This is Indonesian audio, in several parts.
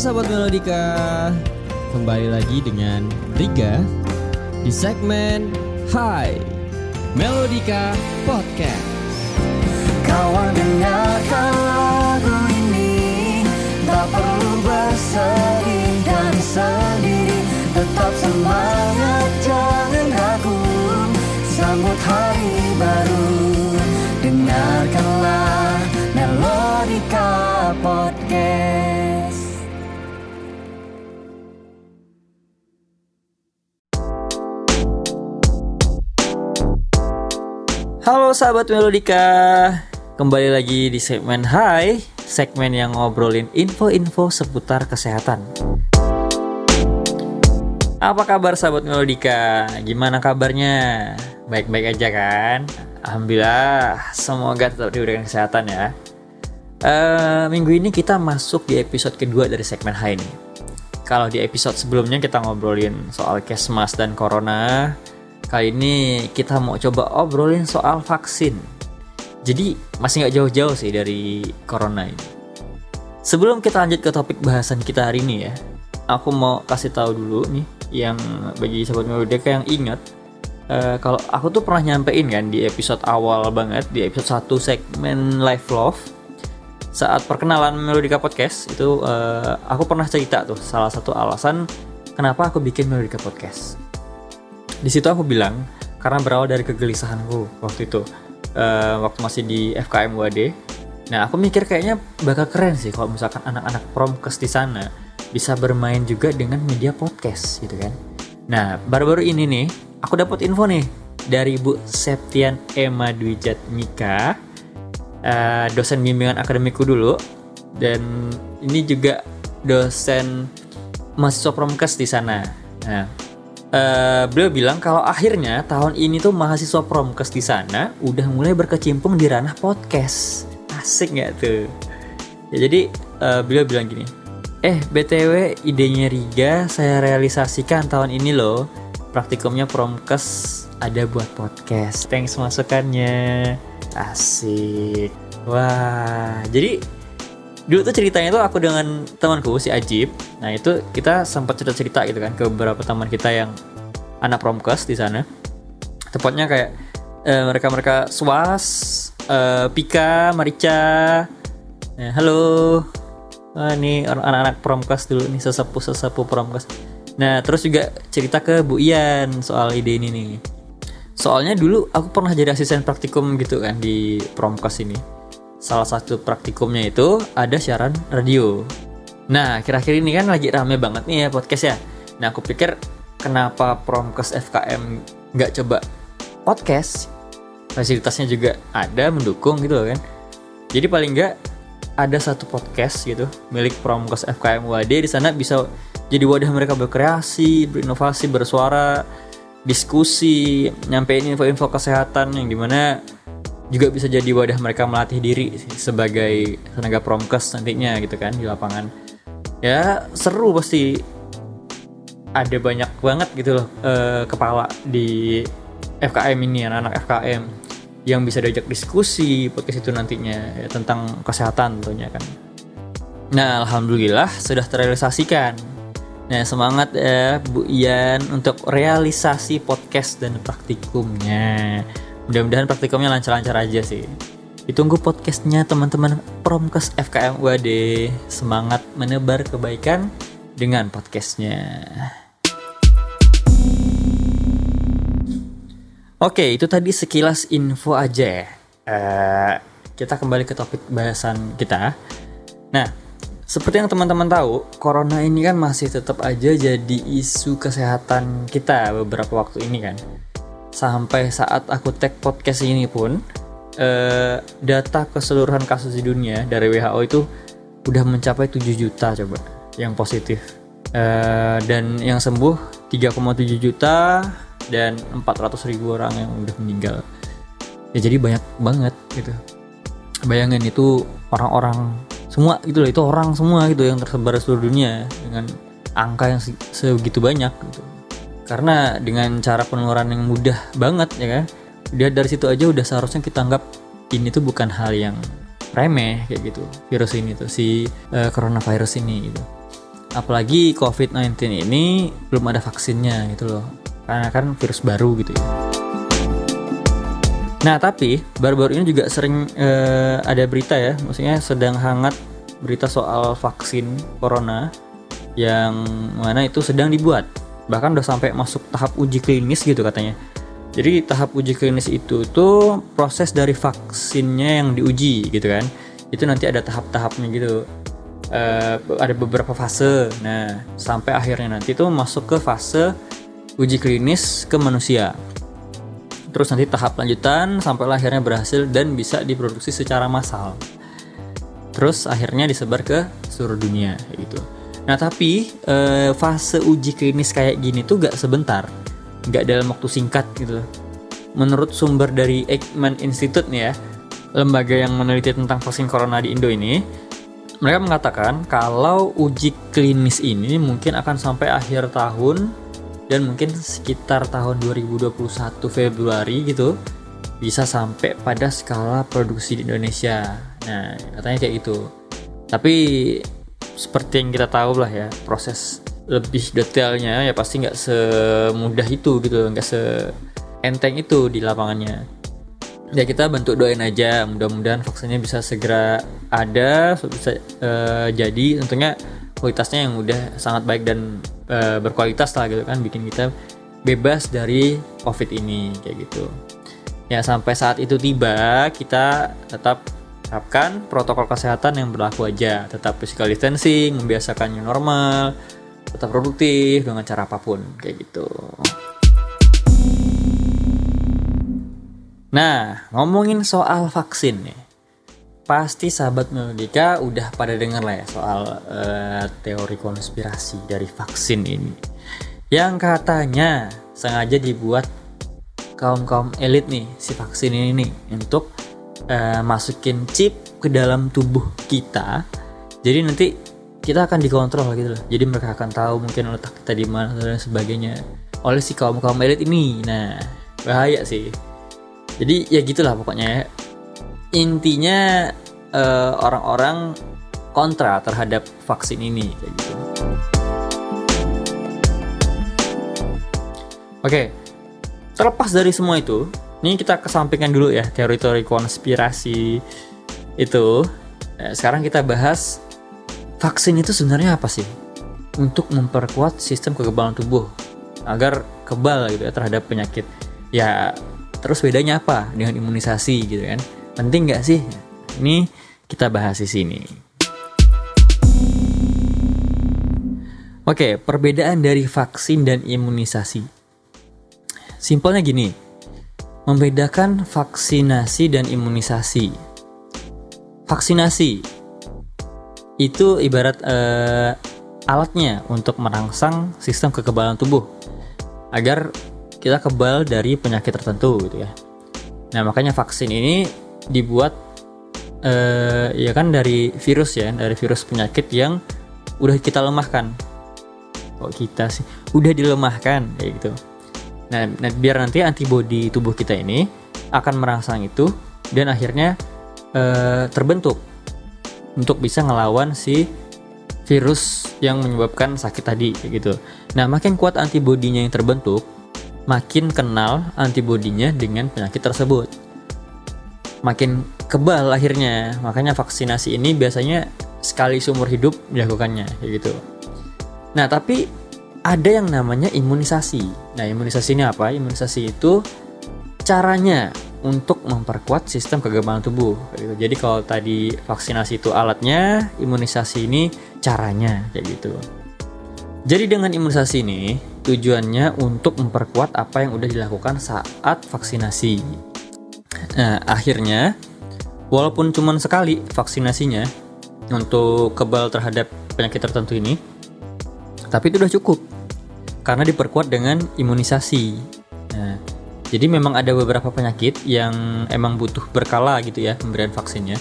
sahabat Melodika, kembali lagi dengan Riga di segmen Hai Melodika Podcast. Kawan dengarkan lagu ini Tak perlu bersedih dan sendiri. Tetap semangat jangan ragu. Sambut hari baru. Dengarkanlah Melodika Podcast Halo sahabat Melodika, kembali lagi di segmen Hai, segmen yang ngobrolin info-info seputar kesehatan. Apa kabar sahabat Melodika? Gimana kabarnya? Baik-baik aja kan? Alhamdulillah, semoga tetap diberikan kesehatan ya. Eh, minggu ini kita masuk di episode kedua dari segmen Hai nih. Kalau di episode sebelumnya kita ngobrolin soal kesmas dan corona, Kali ini kita mau coba obrolin soal vaksin. Jadi masih nggak jauh-jauh sih dari corona ini. Sebelum kita lanjut ke topik bahasan kita hari ini ya, aku mau kasih tahu dulu nih yang bagi sahabat Melodika yang ingat eh, kalau aku tuh pernah nyampein kan di episode awal banget di episode 1 segmen Live Love saat perkenalan Melodika Podcast itu eh, aku pernah cerita tuh salah satu alasan kenapa aku bikin Melodika Podcast di situ aku bilang karena berawal dari kegelisahanku waktu itu eh, waktu masih di FKM UAD nah aku mikir kayaknya bakal keren sih kalau misalkan anak-anak promkes di sana bisa bermain juga dengan media podcast gitu kan. Nah baru-baru ini nih aku dapat info nih dari Bu Septian Emma Dwijat Mika eh, dosen bimbingan akademiku dulu. Dan ini juga dosen mahasiswa promkes di sana. Nah Eh, beliau bilang kalau akhirnya tahun ini tuh mahasiswa promkes di sana udah mulai berkecimpung di ranah podcast. Asik nggak tuh? Ya, jadi eh, beliau bilang gini, eh btw idenya Riga saya realisasikan tahun ini loh. Praktikumnya promkes ada buat podcast. Thanks masukannya. Asik. Wah, jadi dulu tuh ceritanya tuh aku dengan temanku si Ajib. Nah itu kita sempat cerita cerita gitu kan ke beberapa teman kita yang anak promkes di sana. Tepatnya kayak eh, mereka mereka Swas eh, Pika Marica. Eh, halo. Wah, ini anak-anak promkes dulu nih sesepuh sesepuh promkes. Nah terus juga cerita ke Bu Ian soal ide ini nih. Soalnya dulu aku pernah jadi asisten praktikum gitu kan di promkes ini salah satu praktikumnya itu ada siaran radio. Nah, akhir-akhir ini kan lagi rame banget nih ya podcast ya. Nah, aku pikir kenapa Promkes FKM nggak coba podcast? Fasilitasnya juga ada mendukung gitu loh kan. Jadi paling nggak ada satu podcast gitu milik Promkes FKM UAD di sana bisa jadi wadah mereka berkreasi, berinovasi, bersuara, diskusi, nyampein info-info kesehatan yang di mana juga bisa jadi wadah mereka melatih diri sebagai tenaga promkes nantinya gitu kan di lapangan. Ya seru pasti. Ada banyak banget gitu loh eh, kepala di FKM ini anak-anak FKM yang bisa diajak diskusi podcast itu nantinya ya, tentang kesehatan tentunya kan. Nah alhamdulillah sudah terrealisasikan. Nah semangat ya Bu Ian untuk realisasi podcast dan praktikumnya mudah-mudahan praktikumnya lancar-lancar aja sih. Ditunggu podcastnya teman-teman Promkes FKM UAD semangat menebar kebaikan dengan podcastnya. Oke itu tadi sekilas info aja ya. Eh, kita kembali ke topik bahasan kita. Nah seperti yang teman-teman tahu, corona ini kan masih tetap aja jadi isu kesehatan kita beberapa waktu ini kan sampai saat aku tag podcast ini pun eh, data keseluruhan kasus di dunia dari WHO itu udah mencapai 7 juta coba yang positif. Eh, dan yang sembuh 3,7 juta dan 400 ribu orang yang udah meninggal. Ya jadi banyak banget gitu. Bayangin itu orang-orang semua gitu loh itu orang semua gitu yang tersebar seluruh dunia dengan angka yang se- segitu banyak gitu karena dengan cara penularan yang mudah banget ya kan? Dia dari situ aja udah seharusnya kita anggap ini tuh bukan hal yang remeh kayak gitu. Virus ini tuh si eh, coronavirus ini gitu. Apalagi COVID-19 ini belum ada vaksinnya gitu loh. Karena kan virus baru gitu ya. Nah tapi baru-baru ini juga sering eh, ada berita ya. Maksudnya sedang hangat berita soal vaksin corona yang mana itu sedang dibuat bahkan udah sampai masuk tahap uji klinis gitu katanya jadi tahap uji klinis itu tuh proses dari vaksinnya yang diuji gitu kan. Itu nanti ada tahap-tahapnya gitu. Uh, ada beberapa fase. Nah, sampai akhirnya nanti tuh masuk ke fase uji klinis ke manusia. Terus nanti tahap lanjutan sampai akhirnya berhasil dan bisa diproduksi secara massal. Terus akhirnya disebar ke seluruh dunia gitu. Nah, tapi uh, fase uji klinis kayak gini tuh gak sebentar nggak dalam waktu singkat gitu menurut sumber dari Eijkman Institute nih ya lembaga yang meneliti tentang vaksin corona di Indo ini mereka mengatakan kalau uji klinis ini mungkin akan sampai akhir tahun dan mungkin sekitar tahun 2021 Februari gitu bisa sampai pada skala produksi di Indonesia. Nah, katanya kayak gitu. Tapi seperti yang kita tahu lah ya, proses lebih detailnya ya pasti nggak semudah itu gitu nggak se enteng itu di lapangannya. Ya kita bentuk doain aja mudah-mudahan vaksinnya bisa segera ada bisa uh, jadi. Tentunya kualitasnya yang udah sangat baik dan uh, berkualitas lah gitu kan bikin kita bebas dari covid ini kayak gitu. Ya sampai saat itu tiba kita tetap terapkan protokol kesehatan yang berlaku aja tetap physical distancing membiasakan new normal tetap produktif dengan cara apa pun kayak gitu. Nah, ngomongin soal vaksin nih. Pasti sahabat Melodika udah pada denger lah ya soal uh, teori konspirasi dari vaksin ini. Yang katanya sengaja dibuat kaum-kaum elit nih si vaksin ini nih untuk uh, masukin chip ke dalam tubuh kita. Jadi nanti kita akan dikontrol gitu loh. Jadi mereka akan tahu mungkin letak kita di mana dan sebagainya. Oleh si kaum kaum elit ini. Nah bahaya sih. Jadi ya gitulah pokoknya ya. intinya eh, orang-orang kontra terhadap vaksin ini kayak gitu. Oke terlepas dari semua itu ini kita kesampingkan dulu ya teori-teori konspirasi itu nah, sekarang kita bahas vaksin itu sebenarnya apa sih? Untuk memperkuat sistem kekebalan tubuh agar kebal gitu ya terhadap penyakit. Ya terus bedanya apa dengan imunisasi gitu kan? Penting nggak sih? Ini kita bahas di sini. Oke, perbedaan dari vaksin dan imunisasi. Simpelnya gini, membedakan vaksinasi dan imunisasi. Vaksinasi itu ibarat uh, alatnya untuk merangsang sistem kekebalan tubuh agar kita kebal dari penyakit tertentu gitu ya. Nah makanya vaksin ini dibuat uh, ya kan dari virus ya, dari virus penyakit yang udah kita lemahkan. Kok kita sih udah dilemahkan kayak gitu. Nah, nah biar nanti antibodi tubuh kita ini akan merangsang itu dan akhirnya uh, terbentuk untuk bisa ngelawan si virus yang menyebabkan sakit tadi gitu. Nah, makin kuat antibodinya yang terbentuk, makin kenal antibodinya dengan penyakit tersebut. Makin kebal akhirnya. Makanya vaksinasi ini biasanya sekali seumur hidup dilakukannya gitu. Nah, tapi ada yang namanya imunisasi. Nah, imunisasi ini apa? Imunisasi itu caranya untuk memperkuat sistem kekebalan tubuh. Gitu. Jadi kalau tadi vaksinasi itu alatnya, imunisasi ini caranya kayak gitu. Jadi dengan imunisasi ini tujuannya untuk memperkuat apa yang udah dilakukan saat vaksinasi. Nah, akhirnya walaupun cuma sekali vaksinasinya untuk kebal terhadap penyakit tertentu ini, tapi itu udah cukup karena diperkuat dengan imunisasi. Nah, jadi memang ada beberapa penyakit yang emang butuh berkala gitu ya pemberian vaksinnya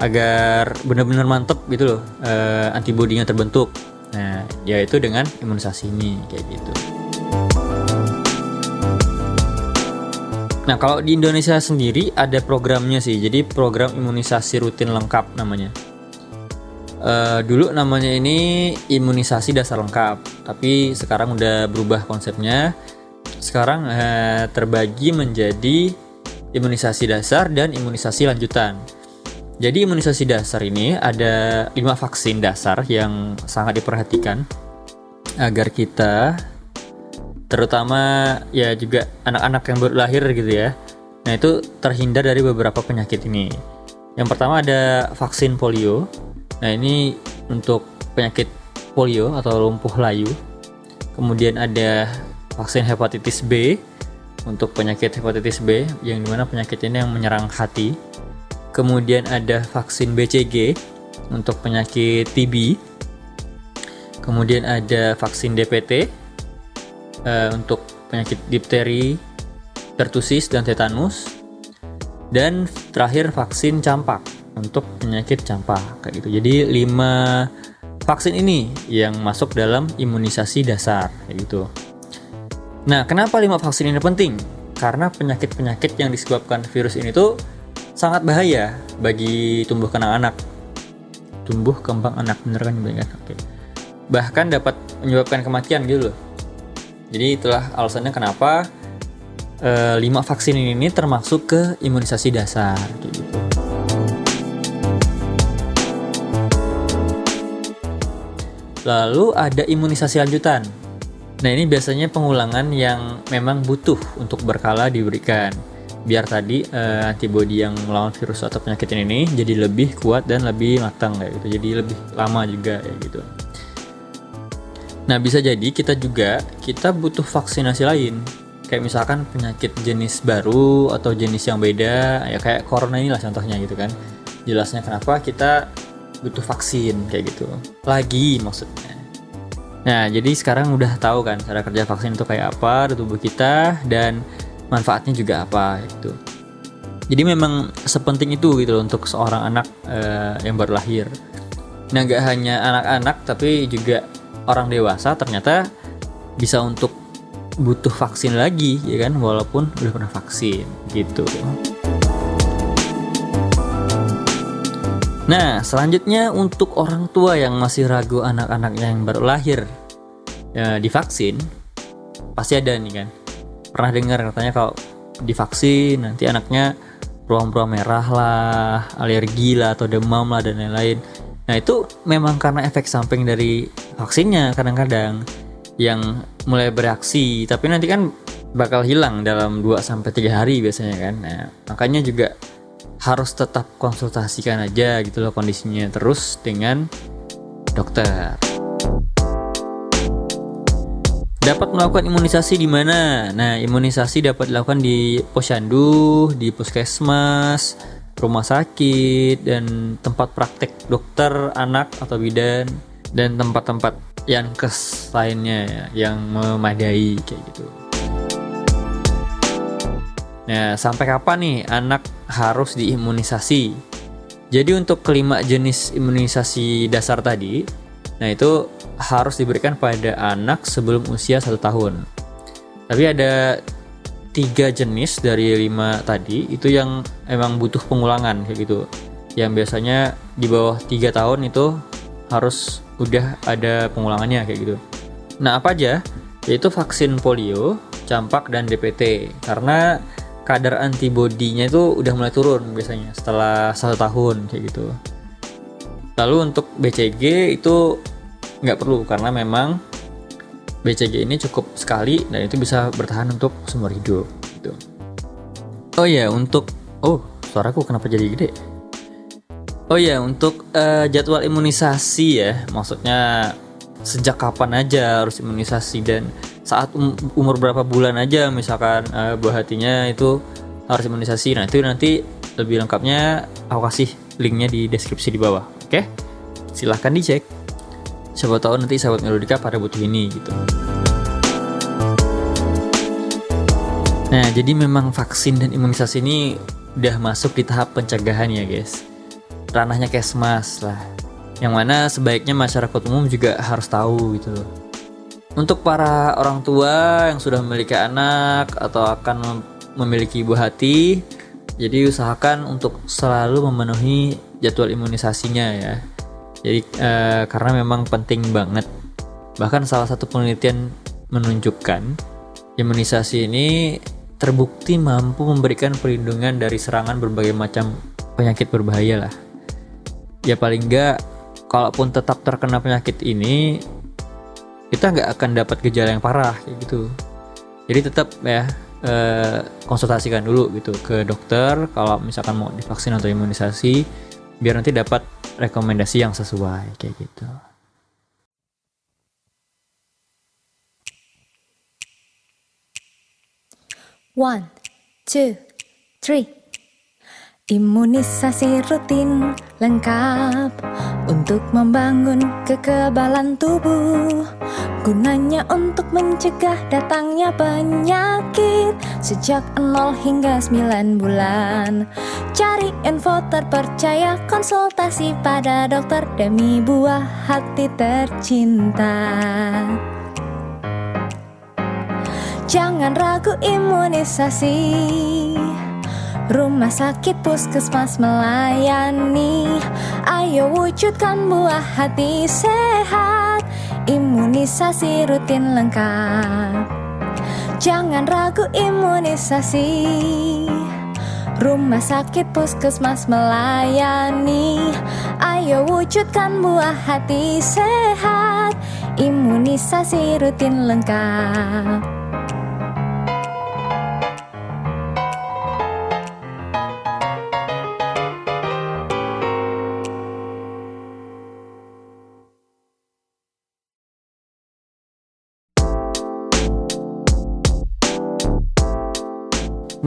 agar benar-benar mantep gitu loh uh, antibodinya terbentuk. Nah, yaitu dengan imunisasi ini kayak gitu. Nah, kalau di Indonesia sendiri ada programnya sih. Jadi program imunisasi rutin lengkap namanya. Eh, dulu namanya ini imunisasi dasar lengkap, tapi sekarang udah berubah konsepnya. Sekarang eh, terbagi menjadi imunisasi dasar dan imunisasi lanjutan. Jadi imunisasi dasar ini ada lima vaksin dasar yang sangat diperhatikan agar kita terutama ya juga anak-anak yang baru lahir gitu ya. Nah, itu terhindar dari beberapa penyakit ini. Yang pertama ada vaksin polio. Nah, ini untuk penyakit polio atau lumpuh layu. Kemudian ada vaksin hepatitis B untuk penyakit hepatitis B yang di mana penyakit ini yang menyerang hati. Kemudian ada vaksin BCG untuk penyakit TB. Kemudian ada vaksin DPT eh, untuk penyakit difteri, pertusis dan tetanus. Dan terakhir vaksin campak untuk penyakit campak kayak gitu. Jadi 5 vaksin ini yang masuk dalam imunisasi dasar kayak gitu. Nah, kenapa 5 vaksin ini penting? Karena penyakit-penyakit yang disebabkan virus ini tuh sangat bahaya bagi tumbuh kembang anak. Tumbuh kembang anak bener kan kan? Oke. Bahkan dapat menyebabkan kematian gitu loh. Jadi itulah alasannya kenapa eh, lima vaksin ini termasuk ke imunisasi dasar gitu. Lalu ada imunisasi lanjutan. Nah ini biasanya pengulangan yang memang butuh untuk berkala diberikan biar tadi eh, antibodi yang melawan virus atau penyakit ini jadi lebih kuat dan lebih matang kayak gitu. Jadi lebih lama juga kayak gitu. Nah bisa jadi kita juga kita butuh vaksinasi lain kayak misalkan penyakit jenis baru atau jenis yang beda ya kayak corona inilah contohnya gitu kan jelasnya kenapa kita butuh vaksin kayak gitu. Lagi maksudnya. Nah jadi sekarang udah tahu kan cara kerja vaksin itu kayak apa di tubuh kita dan manfaatnya juga apa gitu. Jadi memang sepenting itu gitu loh untuk seorang anak eh, yang baru lahir. Nah nggak hanya anak-anak tapi juga orang dewasa ternyata bisa untuk butuh vaksin lagi ya kan? Walaupun udah pernah vaksin gitu Nah, selanjutnya untuk orang tua yang masih ragu anak-anaknya yang baru lahir ya, divaksin, pasti ada nih kan. Pernah dengar katanya kalau divaksin nanti anaknya ruam-ruam merah lah, alergi lah atau demam lah dan lain-lain. Nah itu memang karena efek samping dari vaksinnya kadang-kadang yang mulai bereaksi tapi nanti kan bakal hilang dalam 2 sampai 3 hari biasanya kan. Nah, makanya juga harus tetap konsultasikan aja gitu loh kondisinya terus dengan dokter. Dapat melakukan imunisasi di mana? Nah, imunisasi dapat dilakukan di posyandu, di puskesmas, rumah sakit, dan tempat praktek dokter anak atau bidan, dan tempat-tempat yang kes lainnya ya, yang memadai kayak gitu. Nah, sampai kapan nih anak harus diimunisasi? Jadi untuk kelima jenis imunisasi dasar tadi, nah itu harus diberikan pada anak sebelum usia satu tahun. Tapi ada tiga jenis dari lima tadi itu yang emang butuh pengulangan kayak gitu. Yang biasanya di bawah tiga tahun itu harus udah ada pengulangannya kayak gitu. Nah apa aja? Yaitu vaksin polio, campak dan DPT. Karena kadar antibodinya itu udah mulai turun biasanya setelah satu tahun kayak gitu. Lalu untuk BCG itu nggak perlu karena memang BCG ini cukup sekali dan itu bisa bertahan untuk seumur hidup gitu. Oh ya untuk oh suaraku kenapa jadi gede? Oh ya, untuk uh, jadwal imunisasi ya, maksudnya sejak kapan aja harus imunisasi dan saat um, umur berapa bulan aja misalkan uh, buah hatinya itu harus imunisasi. Nah, itu nanti lebih lengkapnya aku kasih linknya di deskripsi di bawah. Oke? Silahkan dicek. Siapa tahu nanti sahabat Melodika pada butuh ini gitu. Nah, jadi memang vaksin dan imunisasi ini udah masuk di tahap pencegahan ya, guys ranahnya kesmas lah yang mana sebaiknya masyarakat umum juga harus tahu gitu loh untuk para orang tua yang sudah memiliki anak atau akan memiliki ibu hati jadi usahakan untuk selalu memenuhi jadwal imunisasinya ya Jadi eh, karena memang penting banget. Bahkan salah satu penelitian menunjukkan imunisasi ini terbukti mampu memberikan perlindungan dari serangan berbagai macam penyakit berbahaya lah. Ya paling enggak, kalaupun tetap terkena penyakit ini, kita nggak akan dapat gejala yang parah kayak gitu. Jadi tetap ya eh, konsultasikan dulu gitu ke dokter kalau misalkan mau divaksin atau imunisasi, biar nanti dapat rekomendasi yang sesuai kayak gitu. One, two, three. Imunisasi rutin lengkap untuk membangun kekebalan tubuh. Gunanya untuk mencegah datangnya penyakit sejak 0 hingga 9 bulan. Cari info terpercaya konsultasi pada dokter demi buah hati tercinta. Jangan ragu imunisasi Rumah sakit puskesmas melayani. Ayo wujudkan buah hati sehat. Imunisasi rutin lengkap. Jangan ragu imunisasi. Rumah sakit puskesmas melayani. Ayo wujudkan buah hati sehat. Imunisasi rutin lengkap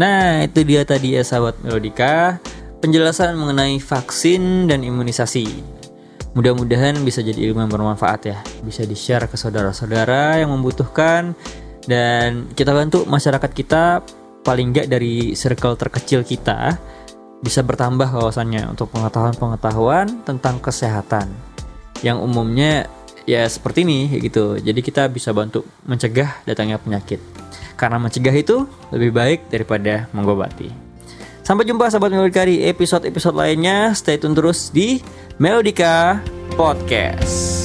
Nah, itu dia tadi ya sahabat Melodika, penjelasan mengenai vaksin dan imunisasi. Mudah-mudahan bisa jadi ilmu yang bermanfaat ya, bisa di-share ke saudara-saudara yang membutuhkan dan kita bantu masyarakat kita paling nggak dari circle terkecil kita bisa bertambah wawasannya untuk pengetahuan-pengetahuan tentang kesehatan yang umumnya ya seperti ini gitu. Jadi kita bisa bantu mencegah datangnya penyakit. Karena mencegah itu lebih baik daripada mengobati. Sampai jumpa sahabat Melodika di episode-episode lainnya. Stay tune terus di Melodika Podcast.